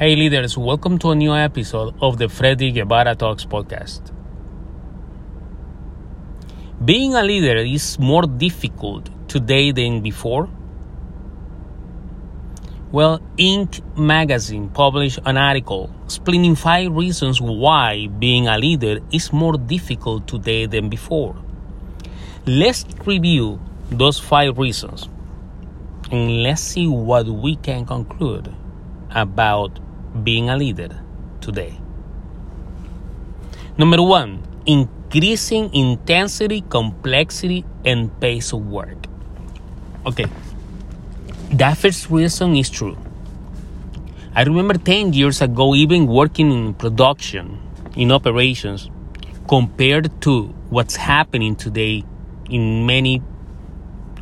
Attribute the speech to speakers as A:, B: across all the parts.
A: Hey leaders, welcome to a new episode of the Freddy Guevara Talks podcast. Being a leader is more difficult today than before. Well, Inc. magazine published an article explaining five reasons why being a leader is more difficult today than before. Let's review those five reasons and let's see what we can conclude about being a leader today. Number one, increasing intensity, complexity, and pace of work. Okay, that first reason is true. I remember 10 years ago, even working in production, in operations, compared to what's happening today in many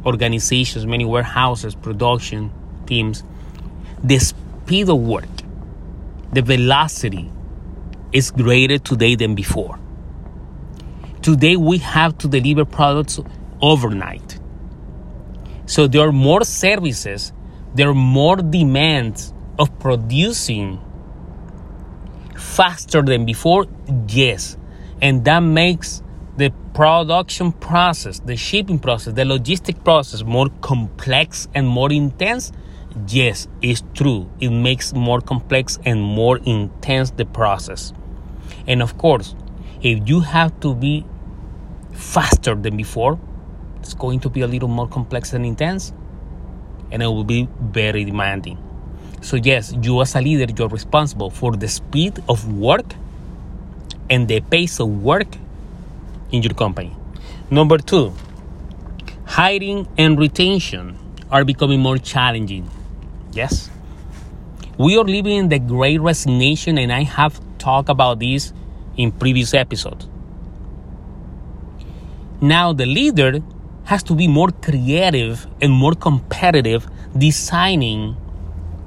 A: organizations, many warehouses, production teams, the speed of work the velocity is greater today than before. Today we have to deliver products overnight. So there are more services, there are more demands of producing faster than before, yes. And that makes the production process, the shipping process, the logistic process more complex and more intense yes, it's true. It makes more complex and more intense the process. And of course, if you have to be faster than before, it's going to be a little more complex and intense, and it will be very demanding. So, yes, you as a leader, you're responsible for the speed of work and the pace of work in your company. Number two, hiring and retention are becoming more challenging Yes. We are living in the great resignation, and I have talked about this in previous episodes. Now, the leader has to be more creative and more competitive designing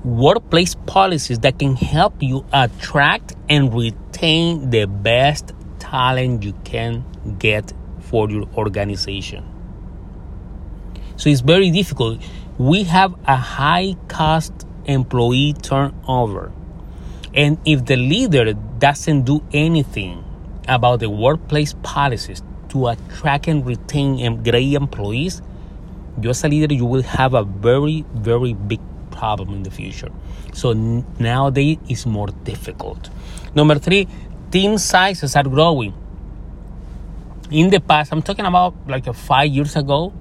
A: workplace policies that can help you attract and retain the best talent you can get for your organization. So it's very difficult we have a high cost employee turnover. And if the leader doesn't do anything about the workplace policies to attract and retain great employees, you as a leader, you will have a very, very big problem in the future. So nowadays it's more difficult. Number three, team sizes are growing. In the past, I'm talking about like uh, five years ago,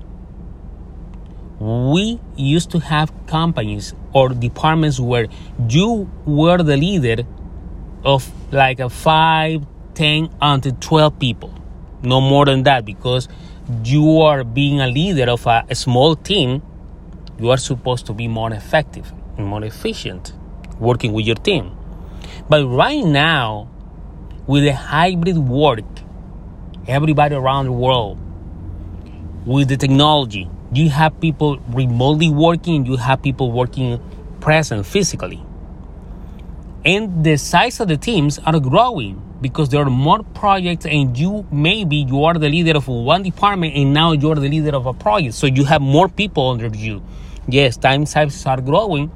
A: we used to have companies or departments where you were the leader of like a 5 10 until 12 people. No more than that because you are being a leader of a, a small team you are supposed to be more effective and more efficient working with your team. But right now with the hybrid work everybody around the world with the technology you have people remotely working, you have people working present physically. And the size of the teams are growing because there are more projects and you maybe you are the leader of one department and now you're the leader of a project. So you have more people under you. Yes, time sizes are growing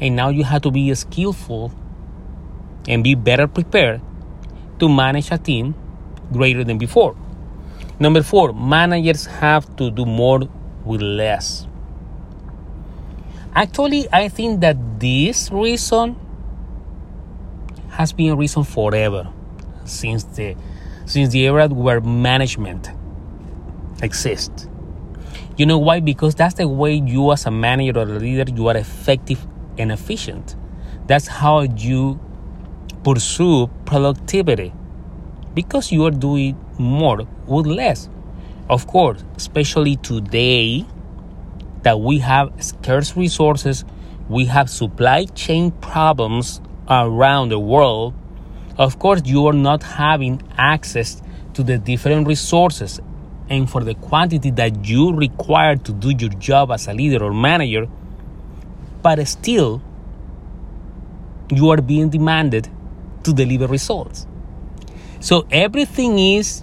A: and now you have to be skillful and be better prepared to manage a team greater than before. Number four, managers have to do more with less. Actually, I think that this reason has been a reason forever since the since the era where management exists. You know why? Because that's the way you as a manager or a leader you are effective and efficient. That's how you pursue productivity because you are doing more with less. Of course, especially today that we have scarce resources, we have supply chain problems around the world. Of course, you are not having access to the different resources and for the quantity that you require to do your job as a leader or manager, but still, you are being demanded to deliver results. So everything is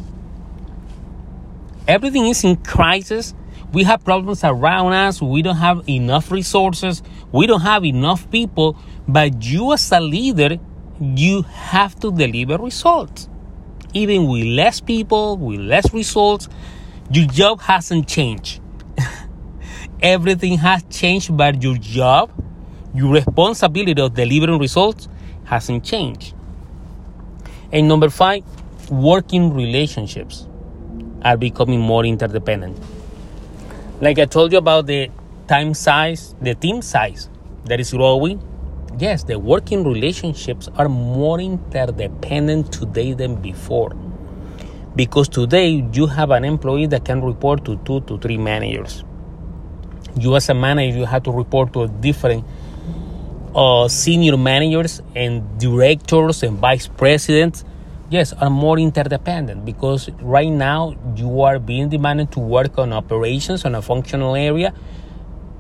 A: everything is in crisis. We have problems around us. We don't have enough resources. We don't have enough people. But you, as a leader, you have to deliver results. Even with less people, with less results, your job hasn't changed. Everything has changed, but your job, your responsibility of delivering results hasn't changed. And number five, working relationships are becoming more interdependent. Like I told you about the time size, the team size that is growing, yes, the working relationships are more interdependent today than before. Because today you have an employee that can report to two to three managers. You, as a manager, you have to report to different uh, senior managers and directors and vice presidents. Yes, are more interdependent because right now you are being demanded to work on operations on a functional area,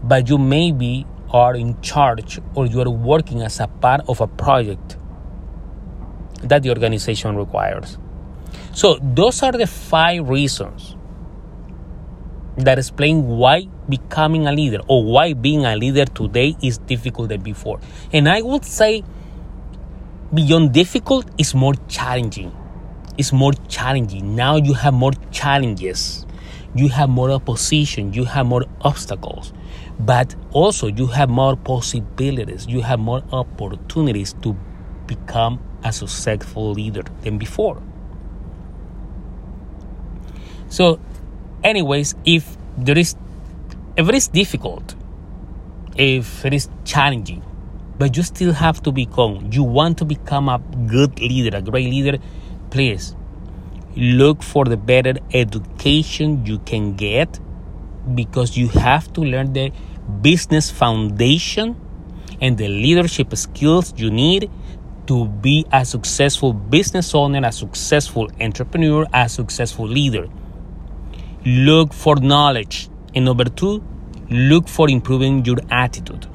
A: but you maybe are in charge or you are working as a part of a project that the organization requires. So, those are the five reasons that explain why becoming a leader or why being a leader today is difficult than before. And I would say, beyond difficult, is more challenging. It's more challenging. Now you have more challenges, you have more opposition, you have more obstacles but also you have more possibilities, you have more opportunities to become a successful leader than before. So, anyways, if there is, if it is difficult, if it is challenging, but you still have to become, you want to become a good leader, a great leader, please look for the better education you can get because you have to learn the business foundation and the leadership skills you need to be a successful business owner, a successful entrepreneur, a successful leader. Look for knowledge. And number two, look for improving your attitude.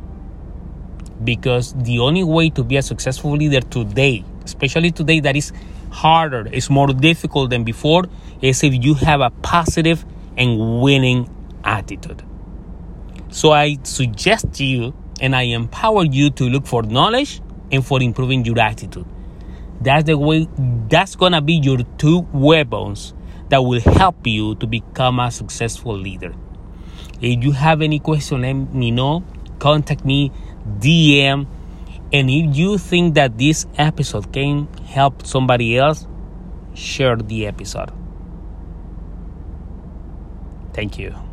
A: Because the only way to be a successful leader today, especially today that is harder, is more difficult than before, is if you have a positive and winning attitude. So I suggest you and I empower you to look for knowledge and for improving your attitude. That's the way, that's gonna be your two weapons that will help you to become a successful leader. If you have any question, let me know. Contact me, DM. And if you think that this episode can help somebody else, share the episode. Thank you.